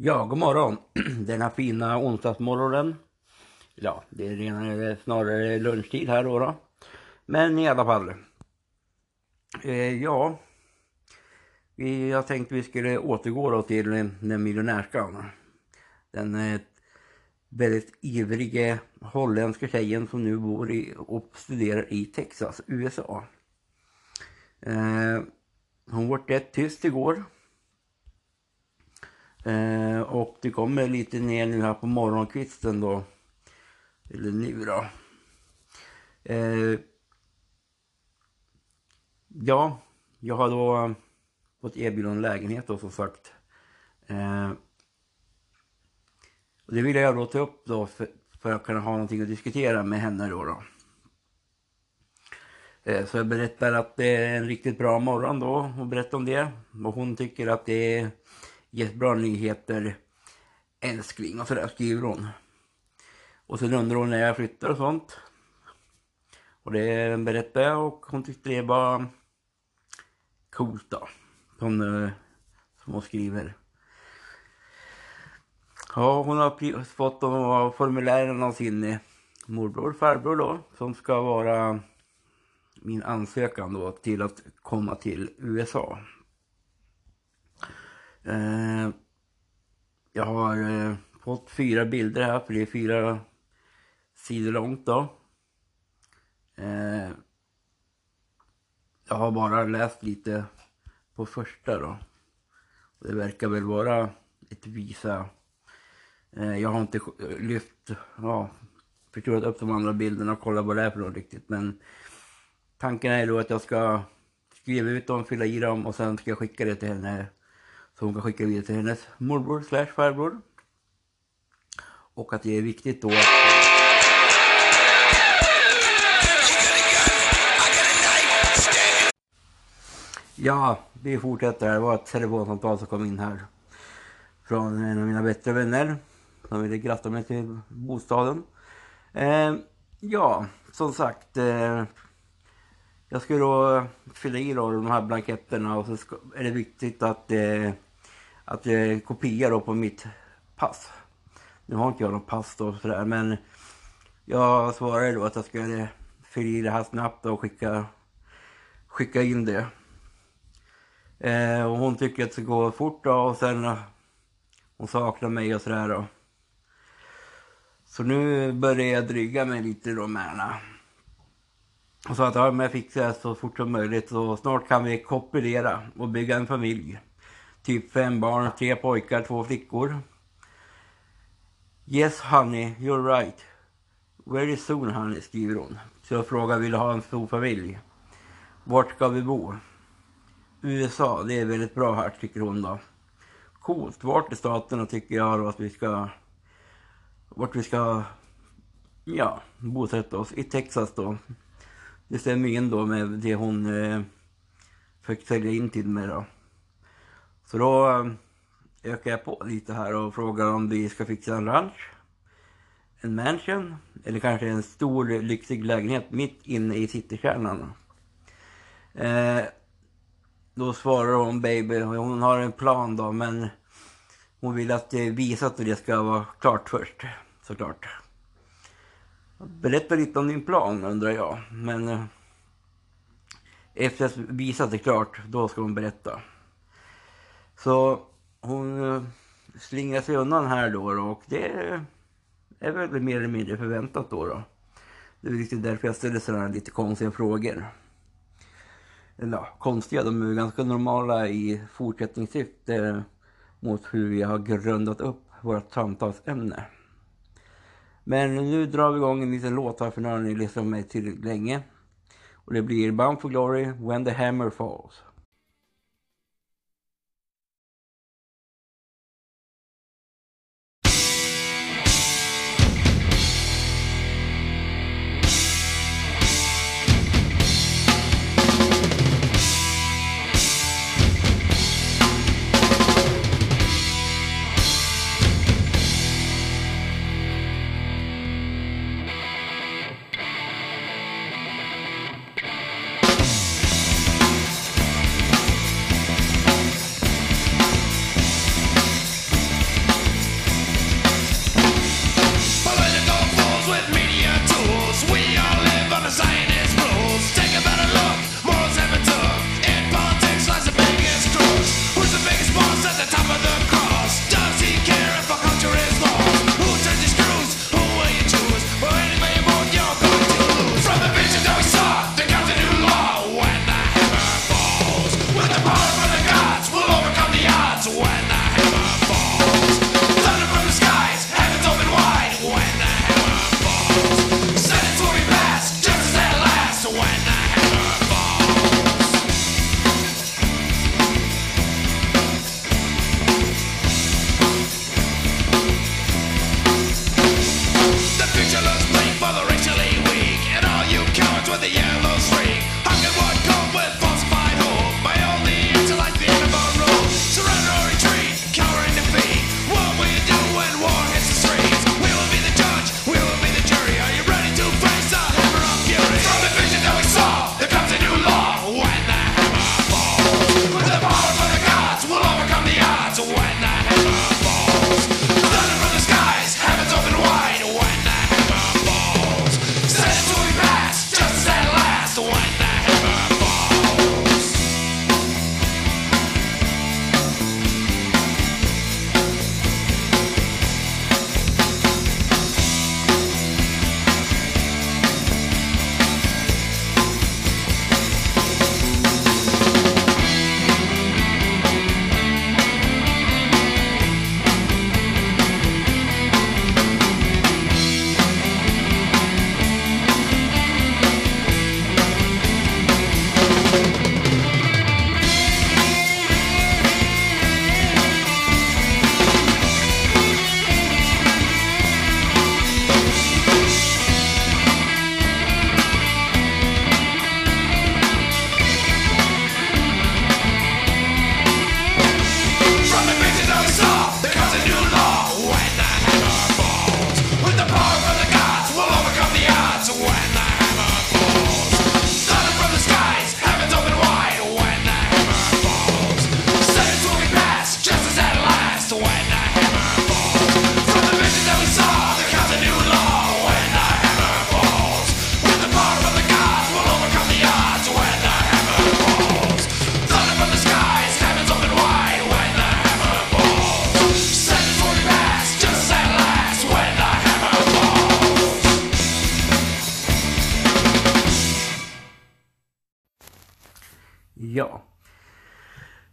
Ja, god morgon. Denna fina onsdagsmorgonen. Ja, det är redan, eh, snarare lunchtid här då, då. Men i alla fall. Eh, ja. Vi, jag tänkte vi skulle återgå då till eh, den miljonärskan. Den eh, väldigt ivriga holländska tjejen som nu bor i, och studerar i Texas, USA. Eh, hon var rätt tyst igår. Eh, och det kommer lite ner nu här på morgonkvisten då. Eller nu då. Eh, ja, jag har då fått erbjudande en lägenhet då som sagt. Eh, och det vill jag då ta upp då för, för att kunna ha någonting att diskutera med henne då. då. Eh, så jag berättar att det är en riktigt bra morgon då och berättar om det. Och hon tycker att det är jättebra nyheter älskling och sådär skriver hon. Och sen undrar hon när jag flyttar och sånt. Och det berättar jag och hon tyckte det var coolt då. Som, eh, som hon skriver. Ja, hon har fått de formulären av sin eh, morbror, farbror då, som ska vara min ansökan då till att komma till USA. Eh, jag har eh, fått fyra bilder här, för det är fyra sidor långt då. Eh, jag har bara läst lite på första då. Det verkar väl vara ett visa. Eh, jag har inte lyft, ja, förstorat upp de andra bilderna och kollat vad det är för något riktigt. Men tanken är då att jag ska skriva ut dem, fylla i dem och sen ska jag skicka det till henne så hon kan skicka vidare till hennes morbror slash farbror. Och att det är viktigt då att... Ja, vi fortsätter. Det var ett telefonsamtal som kom in här. Från en av mina bättre vänner. Som ville gratta mig till bostaden. Eh, ja, som sagt. Eh, jag ska då fylla i då de här blanketterna och så ska, är det viktigt att eh, att jag kopia då på mitt pass. Nu har inte jag något pass då sådär men jag svarade då att jag skulle fylla i det här snabbt och skicka, skicka in det. Eh, och hon tycker att det ska gå fort då och sen eh, hon saknar mig och sådär då. Så nu börjar jag dryga mig lite då med henne. Och sa att ja, men jag fixar det så fort som möjligt så snart kan vi kopiera och bygga en familj. Typ fem barn, tre pojkar, två flickor. Yes honey, you're right. Very soon honey, skriver hon. Så jag frågar, vill du ha en stor familj? Vart ska vi bo? USA, det är väldigt bra här tycker hon då. Coolt, vart i staterna tycker jag då att vi ska... Vart vi ska... Ja, bosätta oss. I Texas då. Det stämmer in då med det hon eh, försökte sälja in till mig då. Så då eh, ökar jag på lite här och frågar om vi ska fixa en ranch, en mansion eller kanske en stor lyxig lägenhet mitt inne i citykärnan. Eh, då svarar hon baby, hon har en plan då men hon vill att det visat och det ska vara klart först, såklart. Berätta lite om din plan undrar jag, men eh, efter att visat det klart, då ska hon berätta. Så hon eh, slingrar sig undan här då, då och det är väl mer eller mindre förväntat då. då. Det är riktigt därför jag ställer sådana lite konstiga frågor. Eller ja, konstiga, de är ganska normala i fortsättningssyfte mot hur vi har grundat upp vårt samtalsämne. Men nu drar vi igång en liten låt här för nu har ni liksom lyssnat med tillräckligt länge. Och det blir Bound for Glory, When the Hammer Falls.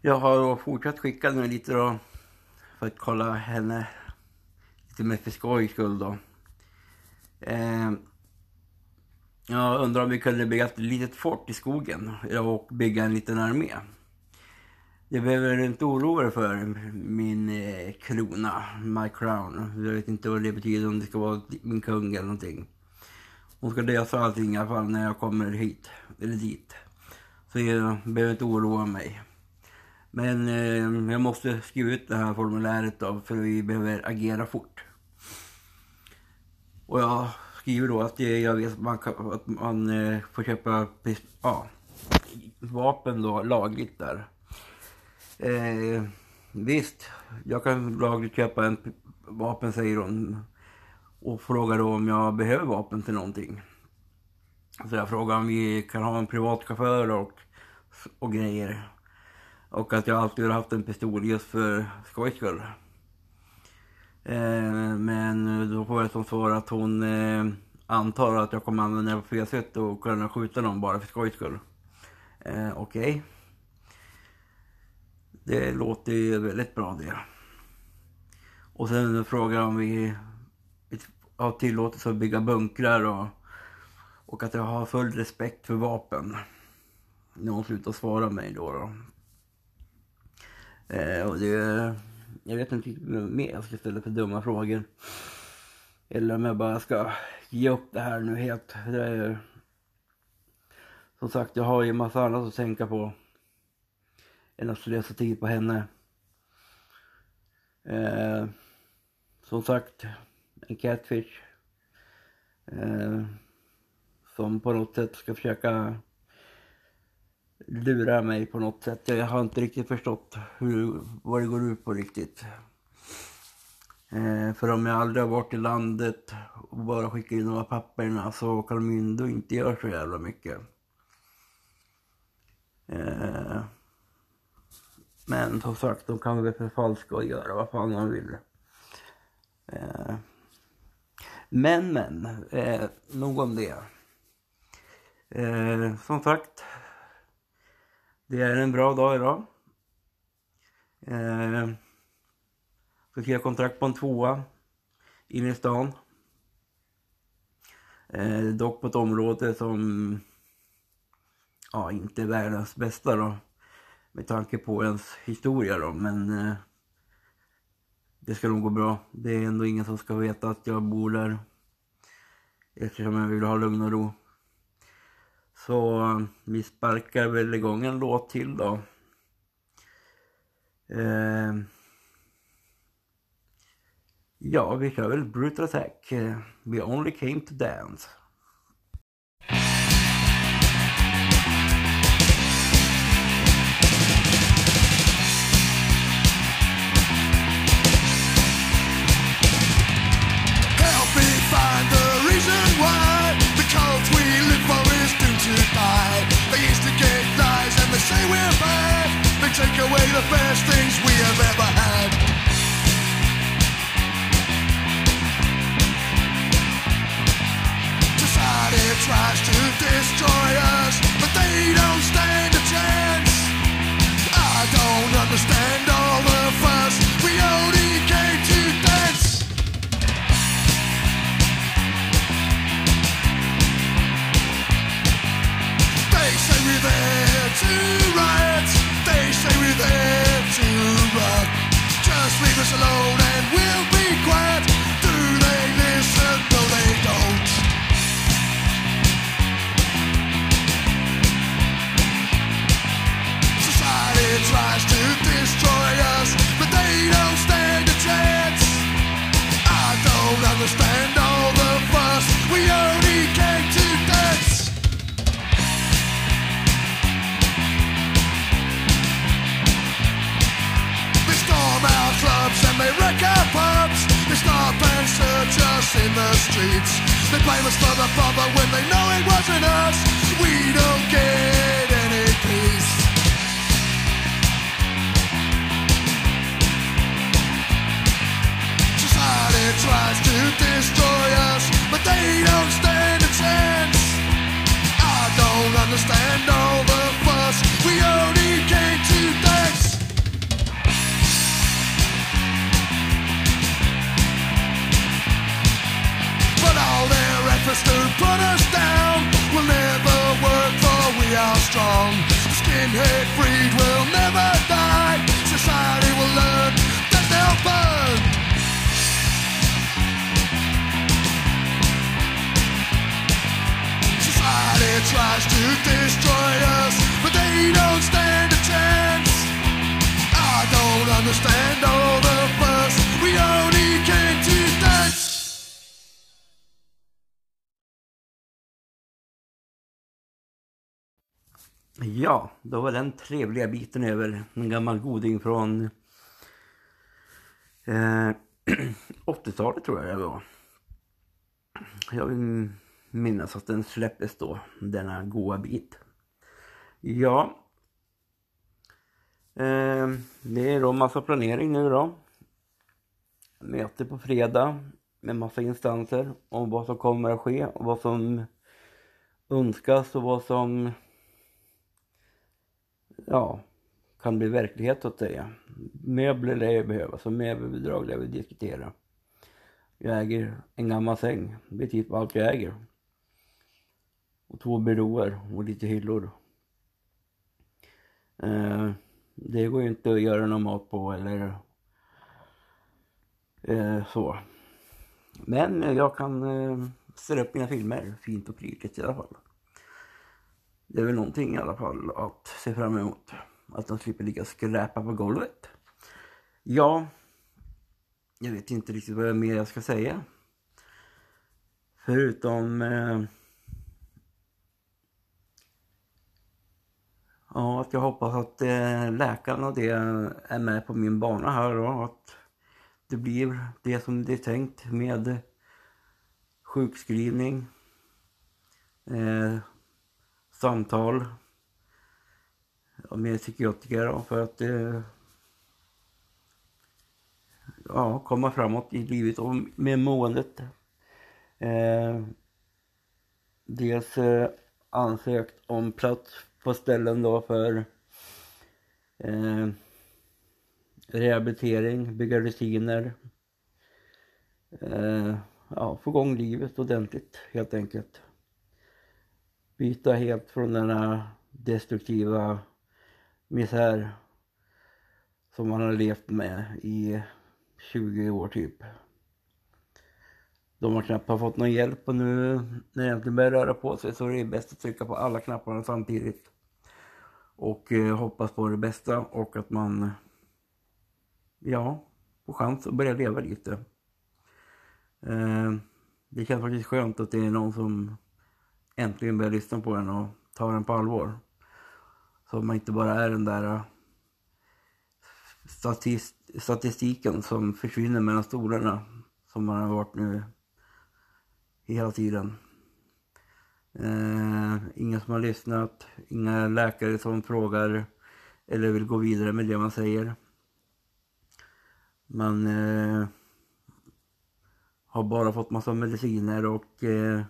Jag har fortsatt skicka nu lite då. För att kolla henne. Lite mer för skojs skull då. Eh, jag undrar om vi kunde bygga ett litet fort i skogen. Och bygga en liten armé. Det behöver du inte oroa dig för min eh, krona, my crown. Jag vet inte vad det betyder, om det ska vara min kung eller någonting. Hon ska lösa allting i alla fall när jag kommer hit, eller dit. Så jag behöver inte oroa mig. Men eh, jag måste skriva ut det här formuläret då, för vi behöver agera fort. Och jag skriver då att jag vet att man, kan, att man eh, får köpa ja, vapen då lagligt där. Eh, visst, jag kan lagligt köpa en vapen säger hon. Och frågar då om jag behöver vapen till någonting. Så jag frågar om vi kan ha en privatchaufför och, och grejer. Och att jag alltid har haft en pistol just för skojs skull. Eh, men då får jag som svar att hon eh, antar att jag kommer använda den på fel sätt och kunna skjuta någon bara för skojs skull. Eh, Okej. Det låter ju väldigt bra det. Och sen frågar jag om vi har tillåtelse att bygga bunkrar och, och att jag har full respekt för vapen. När hon slutar svara mig då. då. Eh, och det, jag vet inte riktigt vad mer jag ska ställa för dumma frågor. Eller om jag bara ska ge upp det här nu helt. Det är, som sagt, jag har ju en massa annat att tänka på. Än att slösa tid på henne. Eh, som sagt, en catfish. Eh, som på något sätt ska försöka lurar mig på något sätt. Jag har inte riktigt förstått hur, vad det går ut på riktigt. Eh, för om jag aldrig har varit i landet och bara skickar in de här papperna så kan de ju ändå inte göra så jävla mycket. Eh, men som sagt, de kan väl förfalska och göra vad fan de vill. Eh, men, men, eh, nog om det. Eh, som sagt, det är en bra dag idag. Eh, ska skriva jag kontrakt på en tvåa inne i stan. Eh, dock på ett område som ja, inte är världens bästa då. Med tanke på ens historia då, men eh, det ska nog gå bra. Det är ändå ingen som ska veta att jag bor där. Eftersom jag vill ha lugn och ro. Så vi sparkar väl igång en låt till då. Eh, ja, vi kör väl Brutal Attack. Eh, We only came to dance. Ja, då var den trevliga biten över. En gammal goding från eh, 80-talet tror jag det var. Jag vill minnas att den släpptes då, denna goa bit. Ja. Eh, det är då massa planering nu då. Möte på fredag med massa instanser om vad som kommer att ske och vad som önskas och vad som ja, kan bli verklighet så att säga. Möbler lär jag behöva, så möbelbidrag lär vi diskutera. Jag äger en gammal säng, det är typ allt jag äger. Och två byråer och lite hyllor. Eh, det går ju inte att göra någon mat på eller eh, så. Men jag kan eh, ställa upp mina filmer fint och prydligt i alla fall. Det är väl någonting i alla fall att se fram emot. Att de slipper ligga och skräpa på golvet. Ja, jag vet inte riktigt vad mer jag ska säga. Förutom... Eh, ja, att jag hoppas att eh, läkaren och det är med på min bana här då. Att det blir det som det är tänkt med sjukskrivning. Eh, samtal med psykiatriker då, för att eh, ja, komma framåt i livet och med måendet. Eh, dels eh, ansökt om plats på ställen då för eh, rehabilitering, bygga rutiner. Eh, ja, få igång livet ordentligt helt enkelt byta helt från den här destruktiva misär som man har levt med i 20 år typ. De har knappt har fått någon hjälp och nu när det äntligen börjar röra på sig så är det bäst att trycka på alla knapparna samtidigt. Och eh, hoppas på det bästa och att man ja, får chans att börja leva lite. Eh, det känns faktiskt skönt att det är någon som äntligen börjar lyssna på en och ta den på allvar. Så man inte bara är den där äh, statist, statistiken som försvinner mellan stolarna som man har varit nu hela tiden. Äh, eh, ingen som har lyssnat, inga läkare som frågar eller vill gå vidare med det man säger. Man eh, har bara fått massa mediciner och eh,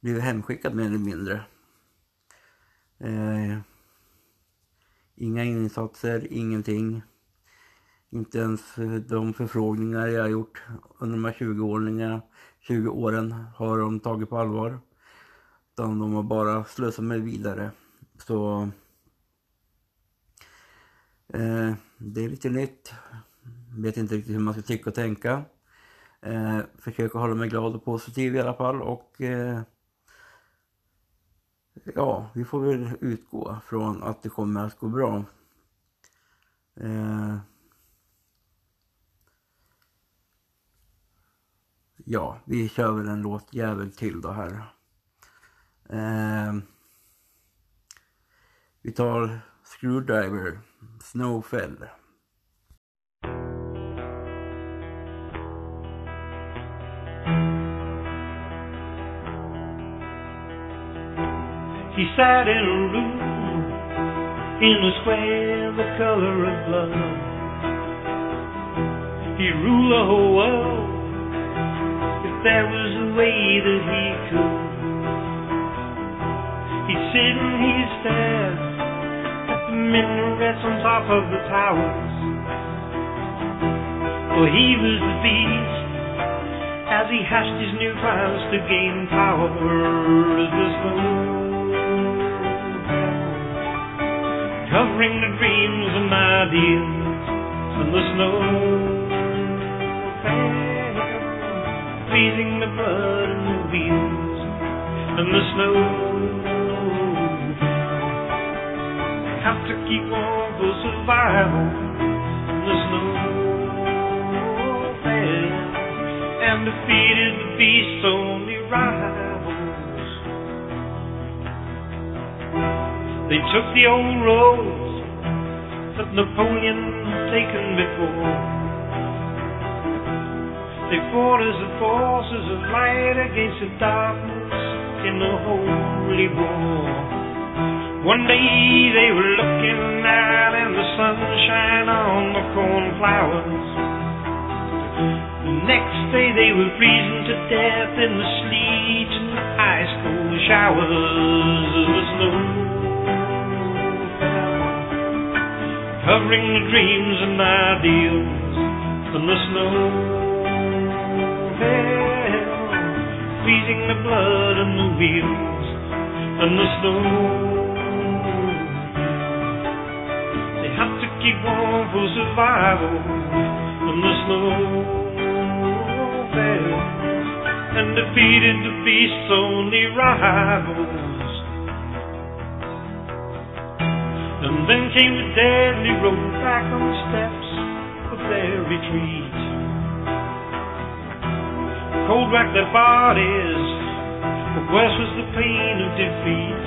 blivit hemskickad mer eller mindre. Eh, inga insatser, ingenting. Inte ens eh, de förfrågningar jag har gjort under de här 20 åren, 20 åren har de tagit på allvar. Utan de har bara slösat mig vidare. Så eh, det är lite nytt. Vet inte riktigt hur man ska tycka och tänka. Eh, försöker hålla mig glad och positiv i alla fall och eh, ja, vi får väl utgå från att det kommer att gå bra. Eh, ja, vi kör väl en låt jävel till då här. Eh, vi tar Screwdriver, Snowfell. Sat in a room in a square the color of blood. He'd rule the whole world if there was a way that he could. He'd sit and he'd stare at the minarets on top of the towers. For he was the beast as he hashed his new plans to gain power as the covering the dreams and ideals and the snow freezing the blood and the wheels and the snow. Have to keep on for survival and the snow. And defeated the beast's only rivals They took the old roads that Napoleon had taken before. They fought as the forces of light against the darkness in the holy war. One day they were looking out in the sunshine on the cornflowers. The next day they were freezing to death in the sleet and the ice cold showers of snow. Covering the dreams and ideals and the snow freezing the blood and the wheels and the snow. They have to keep on for survival and the snow and defeated the beast's only rivals. And then came the deadly road back on the steps of their retreat. Cold racked their bodies, but worse was the pain of defeat.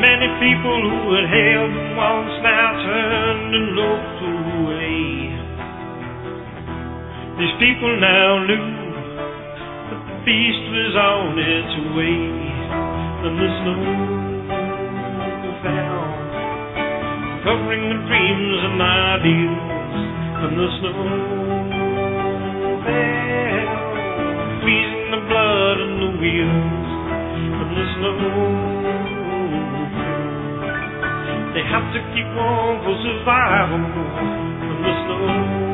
Many people who had hailed them once now turned and looked away. These people now knew that the beast was on its way, and the snow fell, covering the dreams and ideals, and the snow freezing the blood and the wheels, and the snow. They have to keep on for survival, and the snow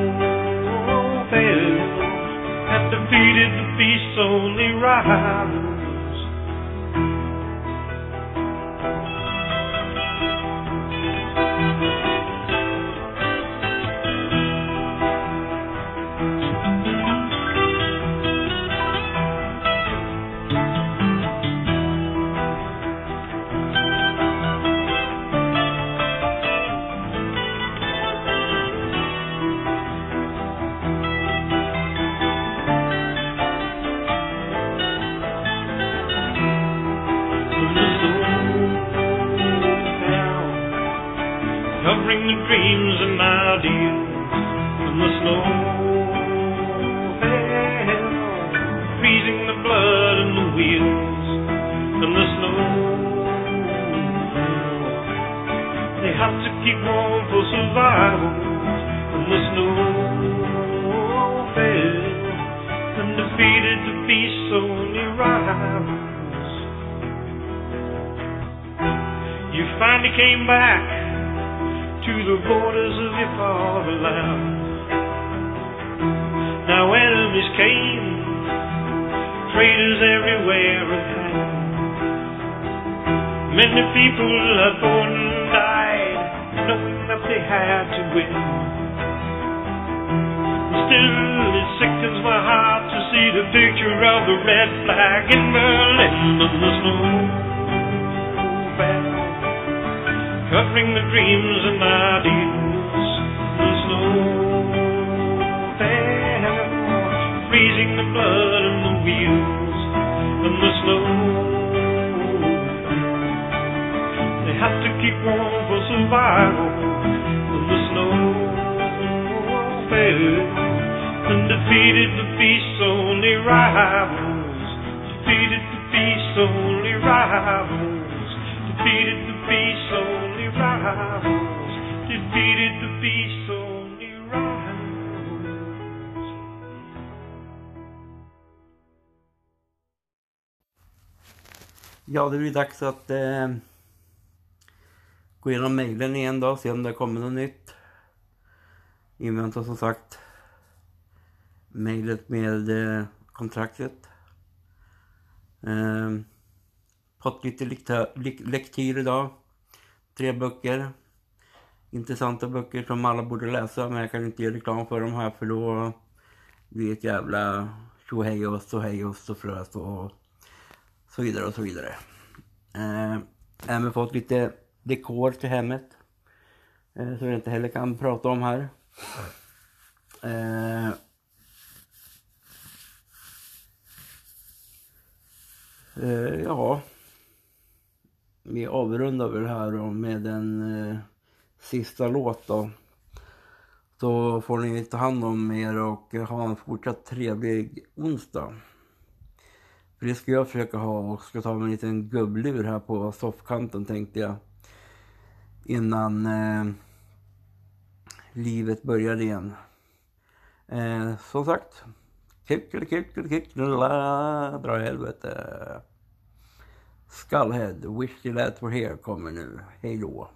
and defeated the beast only rivals. And the wheels, They the to keep warm for survival when the snow fell. Undefeated, the beast's only rivals. You finally came back to the borders of your fatherland. Now enemies came, traitors everywhere at hand. Many people have fought and died, knowing that they had to win. Still, it sickens my heart to see the picture of the red flag in Berlin and the snow covering the dreams and ideals. Survival when the snow fell. Undefeated, the beast's only rivals. Defeated, the beast's only rivals. Defeated, the beast's only rivals. Defeated, the beast's only rivals. Ja, det blir dags att eh, gå igenom mejlen igen då, se om det kommer något nytt. Inväntar som sagt mejlet med eh, kontraktet. Eh, fått lite lektyr idag. Tre böcker. Intressanta böcker som alla borde läsa men jag kan inte göra reklam för dem här för då blir det ett jävla tjohej och ståhej och ståfrös och så vidare och så vidare. Eh, även fått lite dekor till hemmet. Eh, som jag inte heller kan prata om här. Eh, eh, ja. Vi avrundar väl här då med en eh, sista låt då. Så får ni ta hand om er och ha en fortsatt trevlig onsdag. För det ska jag försöka ha och ska ta mig en liten gubblur här på soffkanten tänkte jag. Innan eh, livet började igen. Eh, som sagt. Kuckelikickelikickela, dra i helvete. Skullhead, Wish You That Were Here kommer nu. Hej då.